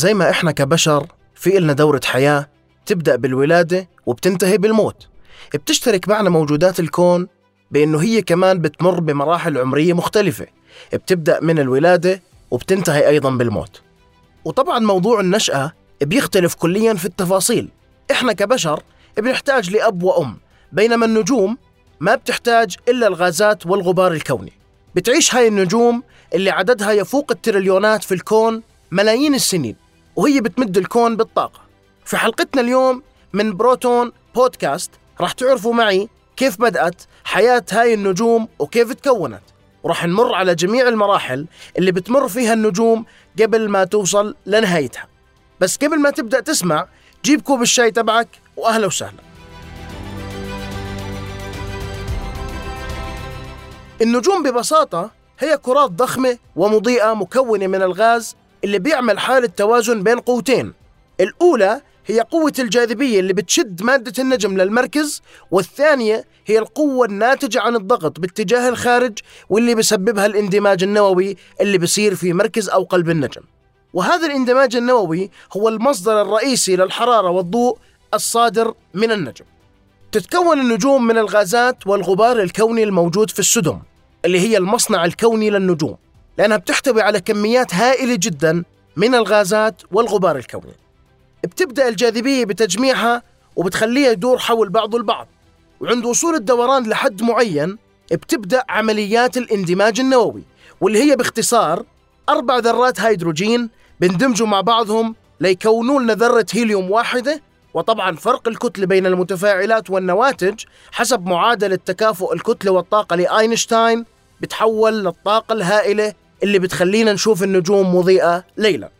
زي ما إحنا كبشر في إلنا دورة حياة تبدأ بالولادة وبتنتهي بالموت. بتشترك معنا موجودات الكون بأنه هي كمان بتمر بمراحل عمرية مختلفة. بتبدأ من الولادة وبتنتهي أيضا بالموت. وطبعا موضوع النشأة بيختلف كليا في التفاصيل. إحنا كبشر بنحتاج لأب وأم بينما النجوم ما بتحتاج إلا الغازات والغبار الكوني. بتعيش هاي النجوم اللي عددها يفوق التريليونات في الكون ملايين السنين. وهي بتمد الكون بالطاقة. في حلقتنا اليوم من بروتون بودكاست راح تعرفوا معي كيف بدأت حياة هاي النجوم وكيف تكونت. وراح نمر على جميع المراحل اللي بتمر فيها النجوم قبل ما توصل لنهايتها. بس قبل ما تبدأ تسمع جيب كوب الشاي تبعك وأهلا وسهلا. النجوم ببساطة هي كرات ضخمة ومضيئة مكونة من الغاز اللي بيعمل حالة توازن بين قوتين. الأولى هي قوة الجاذبية اللي بتشد مادة النجم للمركز والثانية هي القوة الناتجة عن الضغط باتجاه الخارج واللي بسببها الاندماج النووي اللي بصير في مركز أو قلب النجم. وهذا الاندماج النووي هو المصدر الرئيسي للحرارة والضوء الصادر من النجم. تتكون النجوم من الغازات والغبار الكوني الموجود في السدم اللي هي المصنع الكوني للنجوم. لأنها بتحتوي على كميات هائلة جدا من الغازات والغبار الكوني. بتبدأ الجاذبية بتجميعها وبتخليها يدور حول بعض البعض. وعند وصول الدوران لحد معين بتبدأ عمليات الاندماج النووي واللي هي باختصار أربع ذرات هيدروجين بيندمجوا مع بعضهم ليكونوا لنا ذرة هيليوم واحدة وطبعا فرق الكتلة بين المتفاعلات والنواتج حسب معادلة تكافؤ الكتلة والطاقة لأينشتاين بتحول للطاقة الهائلة اللي بتخلينا نشوف النجوم مضيئة ليلا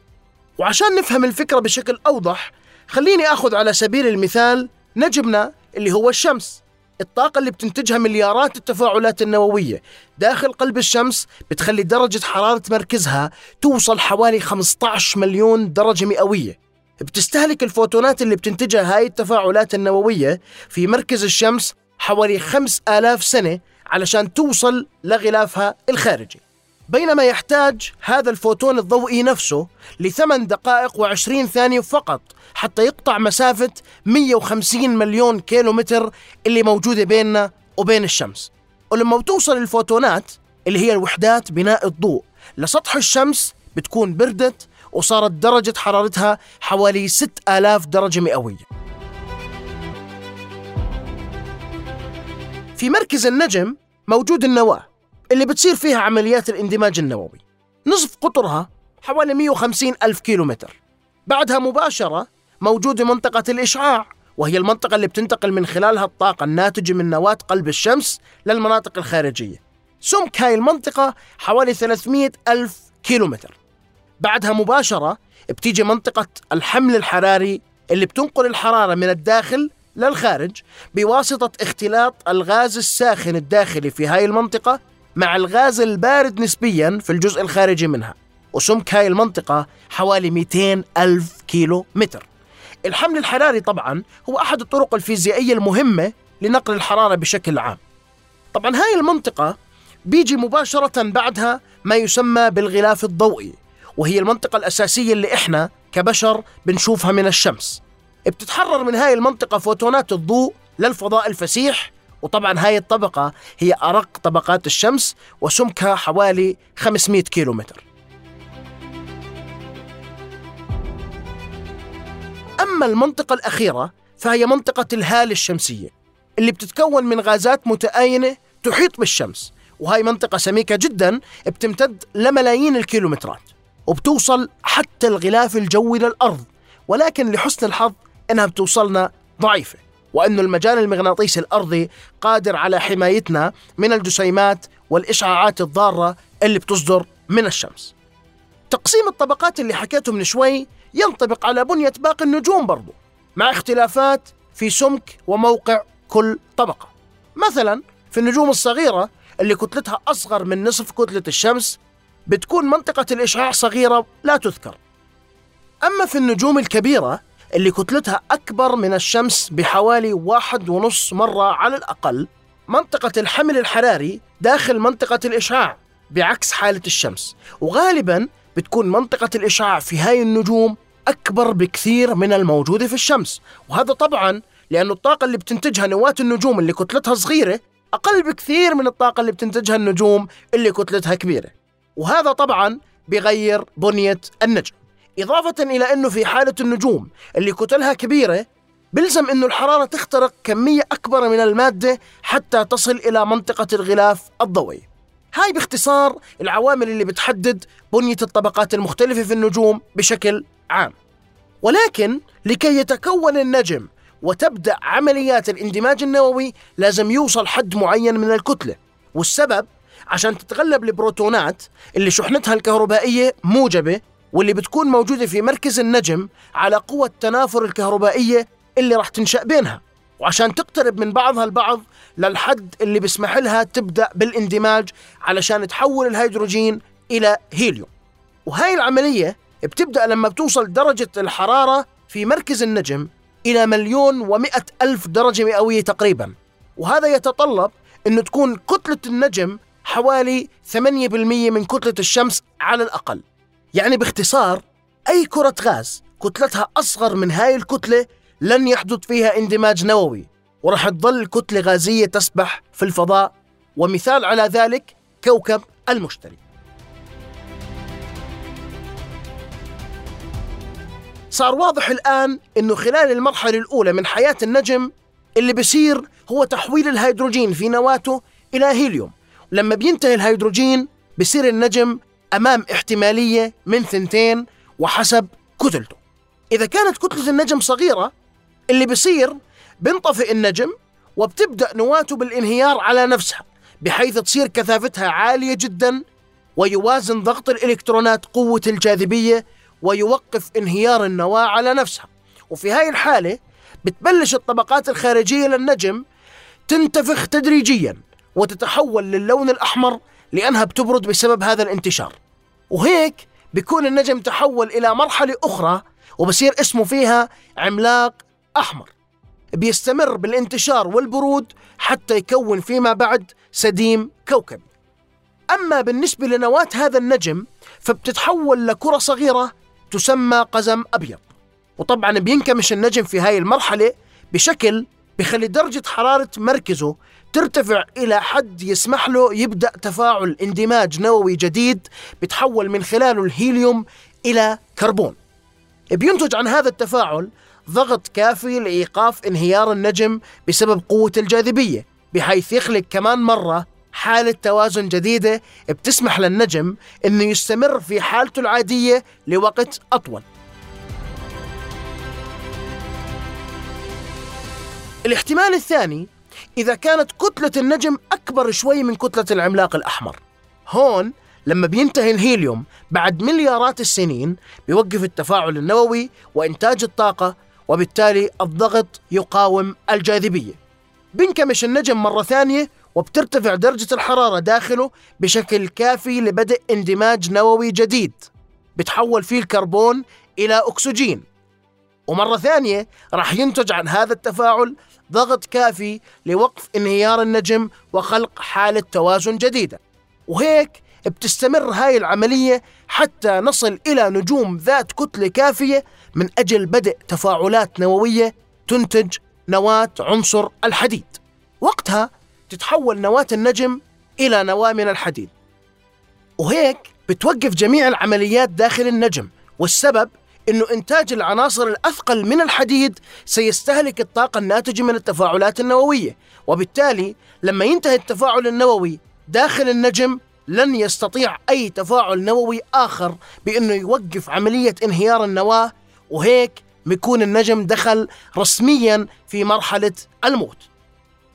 وعشان نفهم الفكرة بشكل أوضح خليني أخذ على سبيل المثال نجمنا اللي هو الشمس. الطاقة اللي بتنتجها مليارات التفاعلات النووية داخل قلب الشمس بتخلي درجة حرارة مركزها توصل حوالي 15 مليون درجة مئوية. بتستهلك الفوتونات اللي بتنتجها هاي التفاعلات النووية في مركز الشمس حوالي 5000 سنة علشان توصل لغلافها الخارجي. بينما يحتاج هذا الفوتون الضوئي نفسه لثمان دقائق وعشرين ثانية فقط حتى يقطع مسافة 150 مليون كيلومتر اللي موجودة بيننا وبين الشمس. ولما بتوصل الفوتونات اللي هي الوحدات بناء الضوء لسطح الشمس بتكون بردت وصارت درجة حرارتها حوالي 6000 درجة مئوية. في مركز النجم موجود النواة اللي بتصير فيها عمليات الاندماج النووي. نصف قطرها حوالي 150 ألف كيلومتر. بعدها مباشرة موجودة منطقة الإشعاع وهي المنطقة اللي بتنتقل من خلالها الطاقة الناتجة من نواة قلب الشمس للمناطق الخارجية. سمك هاي المنطقة حوالي 300 ألف كيلومتر. بعدها مباشرة بتيجي منطقة الحمل الحراري اللي بتنقل الحرارة من الداخل للخارج بواسطة اختلاط الغاز الساخن الداخلي في هاي المنطقة مع الغاز البارد نسبيا في الجزء الخارجي منها وسمك هاي المنطقة حوالي 200 ألف كيلو متر. الحمل الحراري طبعا هو أحد الطرق الفيزيائية المهمة لنقل الحرارة بشكل عام. طبعا هاي المنطقة بيجي مباشرة بعدها ما يسمى بالغلاف الضوئي وهي المنطقة الأساسية اللي إحنا كبشر بنشوفها من الشمس. بتتحرر من هاي المنطقة فوتونات الضوء للفضاء الفسيح. وطبعا هاي الطبقة هي أرق طبقات الشمس وسمكها حوالي 500 كيلومتر. أما المنطقة الأخيرة فهي منطقة الهالة الشمسية اللي بتتكون من غازات متآينة تحيط بالشمس. وهي منطقة سميكة جدا بتمتد لملايين الكيلومترات وبتوصل حتى الغلاف الجوي للأرض. ولكن لحسن الحظ إنها بتوصلنا ضعيفة وأن المجال المغناطيسي الأرضي قادر على حمايتنا من الجسيمات والإشعاعات الضارة اللي بتصدر من الشمس. تقسيم الطبقات اللي حكيته من شوي ينطبق على بنية باقي النجوم برضو مع اختلافات في سمك وموقع كل طبقة. مثلا في النجوم الصغيرة اللي كتلتها أصغر من نصف كتلة الشمس بتكون منطقة الإشعاع صغيرة لا تذكر. أما في النجوم الكبيرة اللي كتلتها أكبر من الشمس بحوالي واحد ونص مرة على الأقل منطقة الحمل الحراري داخل منطقة الإشعاع بعكس حالة الشمس. وغالبا بتكون منطقة الإشعاع في هاي النجوم أكبر بكثير من الموجودة في الشمس. وهذا طبعا لأن الطاقة اللي بتنتجها نواة النجوم اللي كتلتها صغيرة أقل بكثير من الطاقة اللي بتنتجها النجوم اللي كتلتها كبيرة. وهذا طبعا بيغير بنية النجم. إضافة إلى أنه في حالة النجوم اللي كتلها كبيرة بلزم أنه الحرارة تخترق كمية أكبر من المادة حتى تصل إلى منطقة الغلاف الضوئي. هاي باختصار العوامل اللي بتحدد بنية الطبقات المختلفة في النجوم بشكل عام. ولكن لكي يتكون النجم وتبدأ عمليات الاندماج النووي لازم يوصل حد معين من الكتلة. والسبب؟ عشان تتغلب البروتونات اللي شحنتها الكهربائية موجبة واللي بتكون موجودة في مركز النجم على قوة التنافر الكهربائية اللي راح تنشأ بينها. وعشان تقترب من بعضها البعض للحد اللي بيسمح لها تبدأ بالاندماج علشان تحول الهيدروجين إلى هيليوم. وهاي العملية بتبدأ لما بتوصل درجة الحرارة في مركز النجم إلى مليون ومئة ألف درجة مئوية تقريبا. وهذا يتطلب أنه تكون كتلة النجم حوالي 8% من كتلة الشمس على الأقل. يعني باختصار أي كرة غاز كتلتها أصغر من هاي الكتلة لن يحدث فيها اندماج نووي ورح تظل كتلة غازية تسبح في الفضاء ومثال على ذلك كوكب المشتري. صار واضح الآن أنه خلال المرحلة الأولى من حياة النجم اللي بصير هو تحويل الهيدروجين في نواته إلى هيليوم. لما بينتهي الهيدروجين بصير النجم أمام احتمالية من ثنتين وحسب كتلته. إذا كانت كتلة النجم صغيرة اللي بصير بنطفئ النجم وبتبدأ نواته بالانهيار على نفسها بحيث تصير كثافتها عالية جدا ويوازن ضغط الإلكترونات قوة الجاذبية ويوقف انهيار النواة على نفسها. وفي هاي الحالة بتبلش الطبقات الخارجية للنجم تنتفخ تدريجيا وتتحول للون الأحمر لأنها بتبرد بسبب هذا الانتشار. وهيك بيكون النجم تحول إلى مرحلة أخرى وبصير اسمه فيها عملاق أحمر. بيستمر بالانتشار والبرود حتى يكون فيما بعد سديم كوكبي. أما بالنسبة لنواة هذا النجم فبتتحول لكرة صغيرة تسمى قزم أبيض. وطبعا بينكمش النجم في هاي المرحلة بشكل بخلي درجة حرارة مركزه ترتفع إلى حد يسمح له يبدأ تفاعل اندماج نووي جديد بتحول من خلاله الهيليوم إلى كربون. بينتج عن هذا التفاعل ضغط كافي لإيقاف انهيار النجم بسبب قوة الجاذبية بحيث يخلق كمان مرة حالة توازن جديدة بتسمح للنجم أنه يستمر في حالته العادية لوقت أطول. الاحتمال الثاني إذا كانت كتلة النجم أكبر شوي من كتلة العملاق الأحمر. هون لما بينتهي الهيليوم بعد مليارات السنين بيوقف التفاعل النووي وإنتاج الطاقة وبالتالي الضغط يقاوم الجاذبية. بينكمش النجم مرة ثانية وبترتفع درجة الحرارة داخله بشكل كافي لبدء اندماج نووي جديد. بتحول فيه الكربون إلى أكسجين. ومرة ثانية راح ينتج عن هذا التفاعل ضغط كافي لوقف انهيار النجم وخلق حالة توازن جديدة. وهيك بتستمر هاي العملية حتى نصل إلى نجوم ذات كتلة كافية من أجل بدء تفاعلات نووية تنتج نواة عنصر الحديد. وقتها تتحول نواة النجم إلى نواة من الحديد. وهيك بتوقف جميع العمليات داخل النجم والسبب إنه إنتاج العناصر الأثقل من الحديد سيستهلك الطاقة الناتجه من التفاعلات النووية. وبالتالي لما ينتهي التفاعل النووي داخل النجم لن يستطيع أي تفاعل نووي آخر بإنه يوقف عملية انهيار النواة وهيك بيكون النجم دخل رسميا في مرحلة الموت.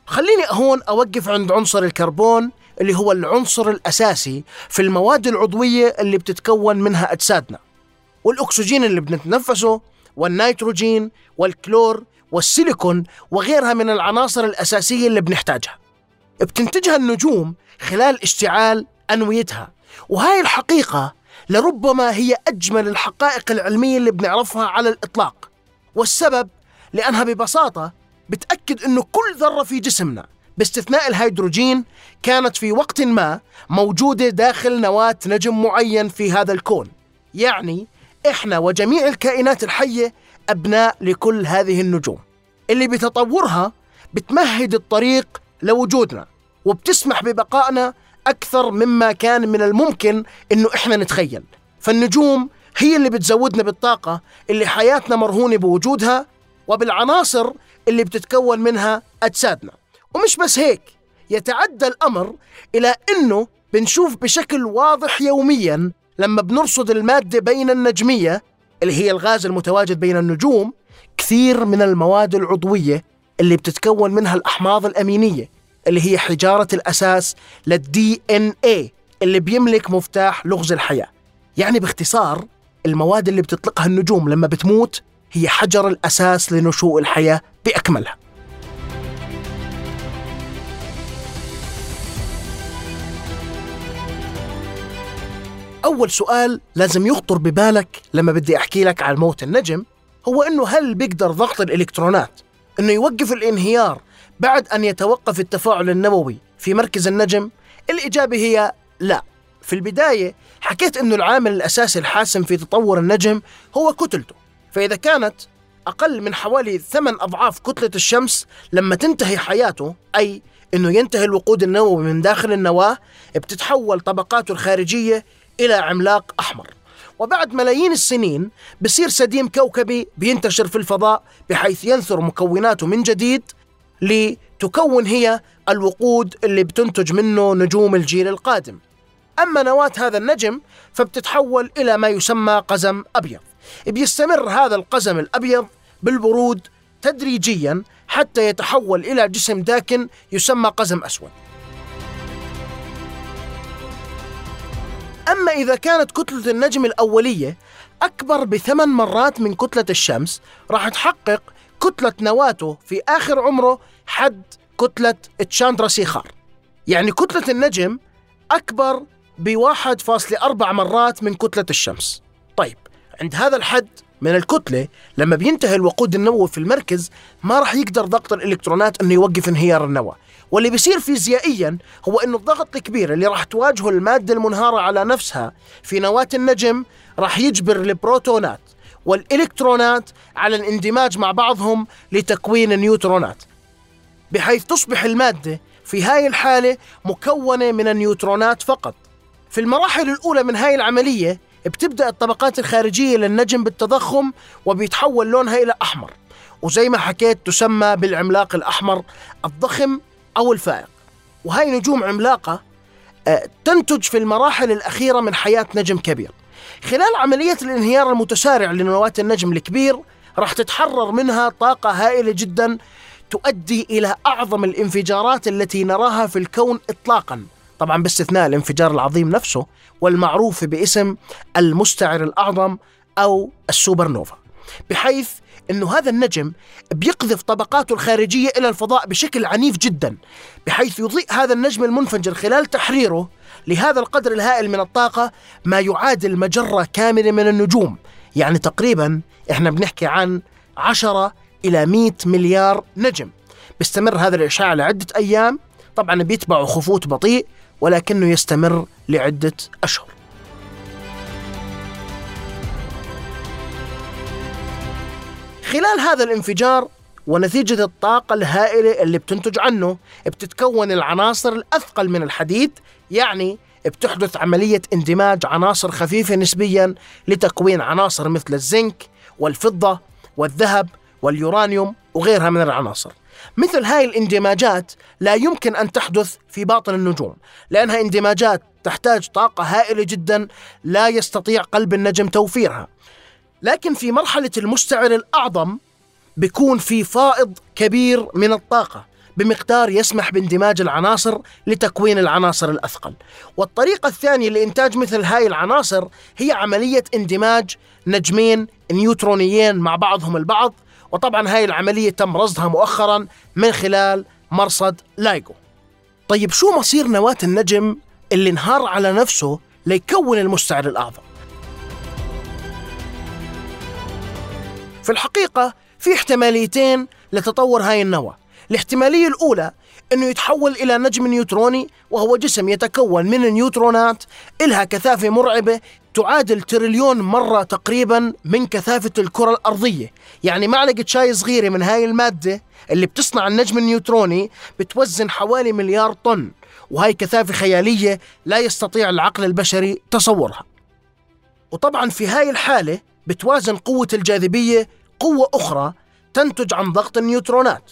خليني هون أوقف عند عنصر الكربون اللي هو العنصر الأساسي في المواد العضوية اللي بتتكون منها أجسادنا. والأكسجين اللي بنتنفسه والنيتروجين والكلور والسيليكون وغيرها من العناصر الأساسية اللي بنحتاجها. بتنتجها النجوم خلال اشتعال أنويتها. وهاي الحقيقة لربما هي أجمل الحقائق العلمية اللي بنعرفها على الإطلاق. والسبب لأنها ببساطة بتأكد إنه كل ذرة في جسمنا باستثناء الهيدروجين كانت في وقت ما موجودة داخل نواة نجم معين في هذا الكون. يعني إحنا وجميع الكائنات الحية أبناء لكل هذه النجوم. اللي بتطورها بتمهد الطريق لوجودنا وبتسمح ببقائنا أكثر مما كان من الممكن إنه إحنا نتخيل. فالنجوم هي اللي بتزودنا بالطاقة اللي حياتنا مرهونة بوجودها وبالعناصر اللي بتتكون منها أجسادنا. ومش بس هيك يتعدى الأمر إلى أنه بنشوف بشكل واضح يوميا لما بنرصد المادة بين النجمية اللي هي الغاز المتواجد بين النجوم كثير من المواد العضوية اللي بتتكون منها الأحماض الأمينية اللي هي حجارة الأساس للدي ان اي اللي بيملك مفتاح لغز الحياة. يعني باختصار المواد اللي بتطلقها النجوم لما بتموت هي حجر الأساس لنشوء الحياة بأكملها. أول سؤال لازم يخطر ببالك لما بدي أحكي لك عن موت النجم هو إنه هل بيقدر ضغط الإلكترونات إنه يوقف الانهيار بعد أن يتوقف التفاعل النووي في مركز النجم؟ الإجابة هي لا في البداية حكيت أنه العامل الأساسي الحاسم في تطور النجم هو كتلته فإذا كانت أقل من حوالي ثمان أضعاف كتلة الشمس لما تنتهي حياته أي أنه ينتهي الوقود النووي من داخل النواة بتتحول طبقاته الخارجية إلى عملاق أحمر. وبعد ملايين السنين بصير سديم كوكبي بينتشر في الفضاء بحيث ينثر مكوناته من جديد لتكون هي الوقود اللي بتنتج منه نجوم الجيل القادم. أما نواة هذا النجم فبتتحول إلى ما يسمى قزم أبيض. بيستمر هذا القزم الأبيض بالبرود تدريجيا حتى يتحول إلى جسم داكن يسمى قزم أسود. أما إذا كانت كتلة النجم الأولية أكبر بثمان مرات من كتلة الشمس راح تحقق كتلة نواته في آخر عمره حد كتلة تشاندرا سيخار يعني كتلة النجم أكبر فاصلة أربع مرات من كتلة الشمس. طيب عند هذا الحد من الكتلة لما بينتهي الوقود النووي في المركز ما راح يقدر ضغط الإلكترونات أنه يوقف انهيار النواة. واللي بيصير فيزيائيا هو أنه الضغط الكبير اللي راح تواجهه المادة المنهارة على نفسها في نواة النجم راح يجبر البروتونات والإلكترونات على الاندماج مع بعضهم لتكوين النيوترونات بحيث تصبح المادة في هاي الحالة مكونة من النيوترونات فقط. في المراحل الأولى من هاي العملية بتبدأ الطبقات الخارجية للنجم بالتضخم وبيتحول لونها إلى أحمر. وزي ما حكيت تسمى بالعملاق الأحمر الضخم أو الفائق. وهي نجوم عملاقة آه، تنتج في المراحل الأخيرة من حياة نجم كبير. خلال عملية الانهيار المتسارع لنواة النجم الكبير راح تتحرر منها طاقة هائلة جدا تؤدي إلى أعظم الانفجارات التي نراها في الكون إطلاقا. طبعا باستثناء الانفجار العظيم نفسه والمعروف باسم المستعر الأعظم أو السوبر نوفا بحيث إنه هذا النجم بيقذف طبقاته الخارجية إلى الفضاء بشكل عنيف جدا بحيث يضيء هذا النجم المنفجر خلال تحريره لهذا القدر الهائل من الطاقة ما يعادل مجرة كاملة من النجوم. يعني تقريبا إحنا بنحكي عن 10 إلى 100 مليار نجم. بيستمر هذا الإشعاع لعدة أيام. طبعا بيتبعه خفوت بطيء ولكنه يستمر لعدة أشهر. خلال هذا الانفجار ونتيجة الطاقة الهائلة اللي بتنتج عنه بتتكون العناصر الأثقل من الحديد يعني بتحدث عملية اندماج عناصر خفيفة نسبيا لتكوين عناصر مثل الزنك والفضة والذهب واليورانيوم وغيرها من العناصر. مثل هاي الاندماجات لا يمكن أن تحدث في باطن النجوم لأنها اندماجات تحتاج طاقة هائلة جدا لا يستطيع قلب النجم توفيرها. لكن في مرحلة المستعر الأعظم بيكون في فائض كبير من الطاقة بمقدار يسمح باندماج العناصر لتكوين العناصر الأثقل. والطريقة الثانية لإنتاج مثل هاي العناصر هي عملية اندماج نجمين نيوترونيين مع بعضهم البعض وطبعا هاي العملية تم رصدها مؤخرا من خلال مرصد LIGO. طيب شو مصير نواة النجم اللي انهار على نفسه ليكون المستعر الأعظم؟ في الحقيقة في احتماليتين لتطور هاي النواة الاحتمالية الأولى أنه يتحول إلى نجم نيوتروني وهو جسم يتكون من النيوترونات إلها كثافة مرعبة تعادل تريليون مرة تقريبا من كثافة الكرة الأرضية. يعني معلقة شاي صغيرة من هاي المادة اللي بتصنع النجم النيوتروني بتوزن حوالي مليار طن وهي كثافة خيالية لا يستطيع العقل البشري تصورها. وطبعا في هاي الحالة بتوازن قوة الجاذبية قوة أخرى تنتج عن ضغط النيوترونات.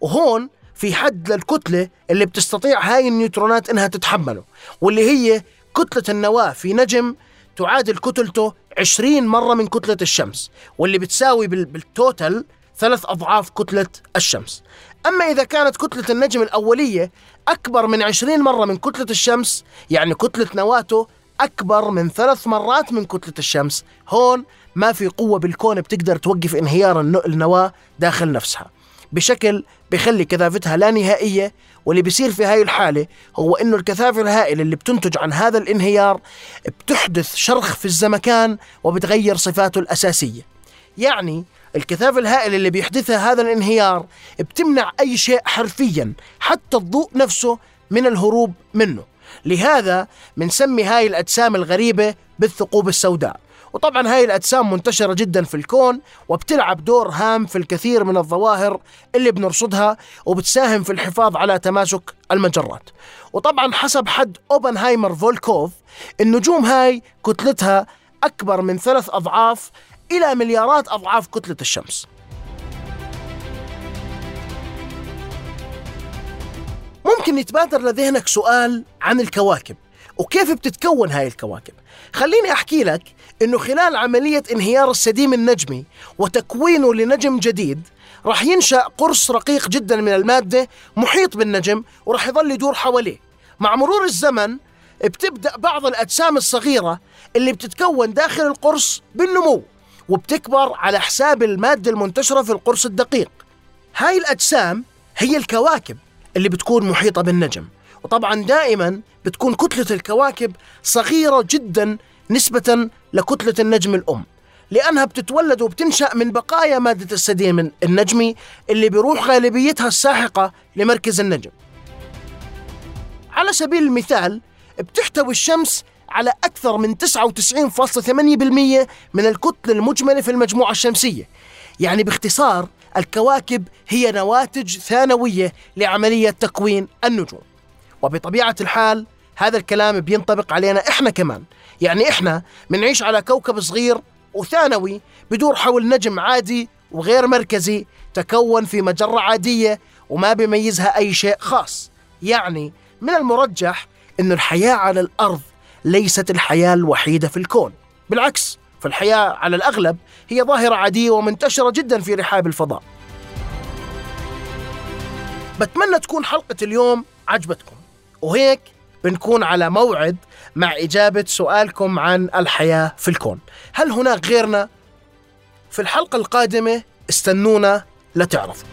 وهون في حد للكتلة اللي بتستطيع هاي النيوترونات إنها تتحمله واللي هي كتلة النواة في نجم تعادل كتلته 20 مرة من كتلة الشمس واللي بتساوي بالتوتال ثلاث أضعاف كتلة الشمس. أما إذا كانت كتلة النجم الأولية أكبر من 20 مرة من كتلة الشمس يعني كتلة نواته أكبر من ثلاث مرات من كتلة الشمس. هون ما في قوة بالكون بتقدر توقف انهيار النواة داخل نفسها. بشكل بخلي كثافتها لا نهائية واللي بيصير في هاي الحالة هو إنه الكثافة الهائلة اللي بتنتج عن هذا الانهيار بتحدث شرخ في الزمكان وبتغير صفاته الأساسية. يعني الكثافة الهائلة اللي بيحدثها هذا الانهيار بتمنع أي شيء حرفيا حتى الضوء نفسه من الهروب منه. لهذا بنسمي هاي الأجسام الغريبة بالثقوب السوداء. وطبعا هاي الأجسام منتشرة جدا في الكون وبتلعب دور هام في الكثير من الظواهر اللي بنرصدها وبتساهم في الحفاظ على تماسك المجرات. وطبعا حسب حد أوبنهايمر فولكوف النجوم هاي كتلتها أكبر من ثلاث أضعاف إلى مليارات أضعاف كتلة الشمس. ممكن يتبادر لذهنك سؤال عن الكواكب وكيف بتتكون هاي الكواكب. خليني أحكي لك أنه خلال عملية انهيار السديم النجمي وتكوينه لنجم جديد راح ينشأ قرص رقيق جدا من المادة محيط بالنجم وراح يظل يدور حواليه. مع مرور الزمن بتبدأ بعض الأجسام الصغيرة اللي بتتكون داخل القرص بالنمو وبتكبر على حساب المادة المنتشرة في القرص الدقيق. هاي الأجسام هي الكواكب. اللي بتكون محيطة بالنجم. وطبعا دائما بتكون كتلة الكواكب صغيرة جدا نسبة لكتلة النجم الأم لأنها بتتولد وبتنشأ من بقايا مادة السديم النجمي اللي بيروح غالبيتها الساحقة لمركز النجم. على سبيل المثال بتحتوي الشمس على أكثر من 99.8% من الكتلة المجملة في المجموعة الشمسية يعني باختصار الكواكب هي نواتج ثانوية لعملية تكوين النجوم. وبطبيعة الحال هذا الكلام بينطبق علينا إحنا كمان. يعني إحنا بنعيش على كوكب صغير وثانوي بدور حول نجم عادي وغير مركزي تكون في مجرة عادية وما بيميزها أي شيء خاص. يعني من المرجح أن الحياة على الأرض ليست الحياة الوحيدة في الكون. بالعكس فالحياة على الأغلب هي ظاهرة عادية ومنتشرة جدا في رحاب الفضاء. بتمنى تكون حلقة اليوم عجبتكم. وهيك بنكون على موعد مع إجابة سؤالكم عن الحياة في الكون. هل هناك غيرنا؟ في الحلقة القادمة استنونا لتعرفوا.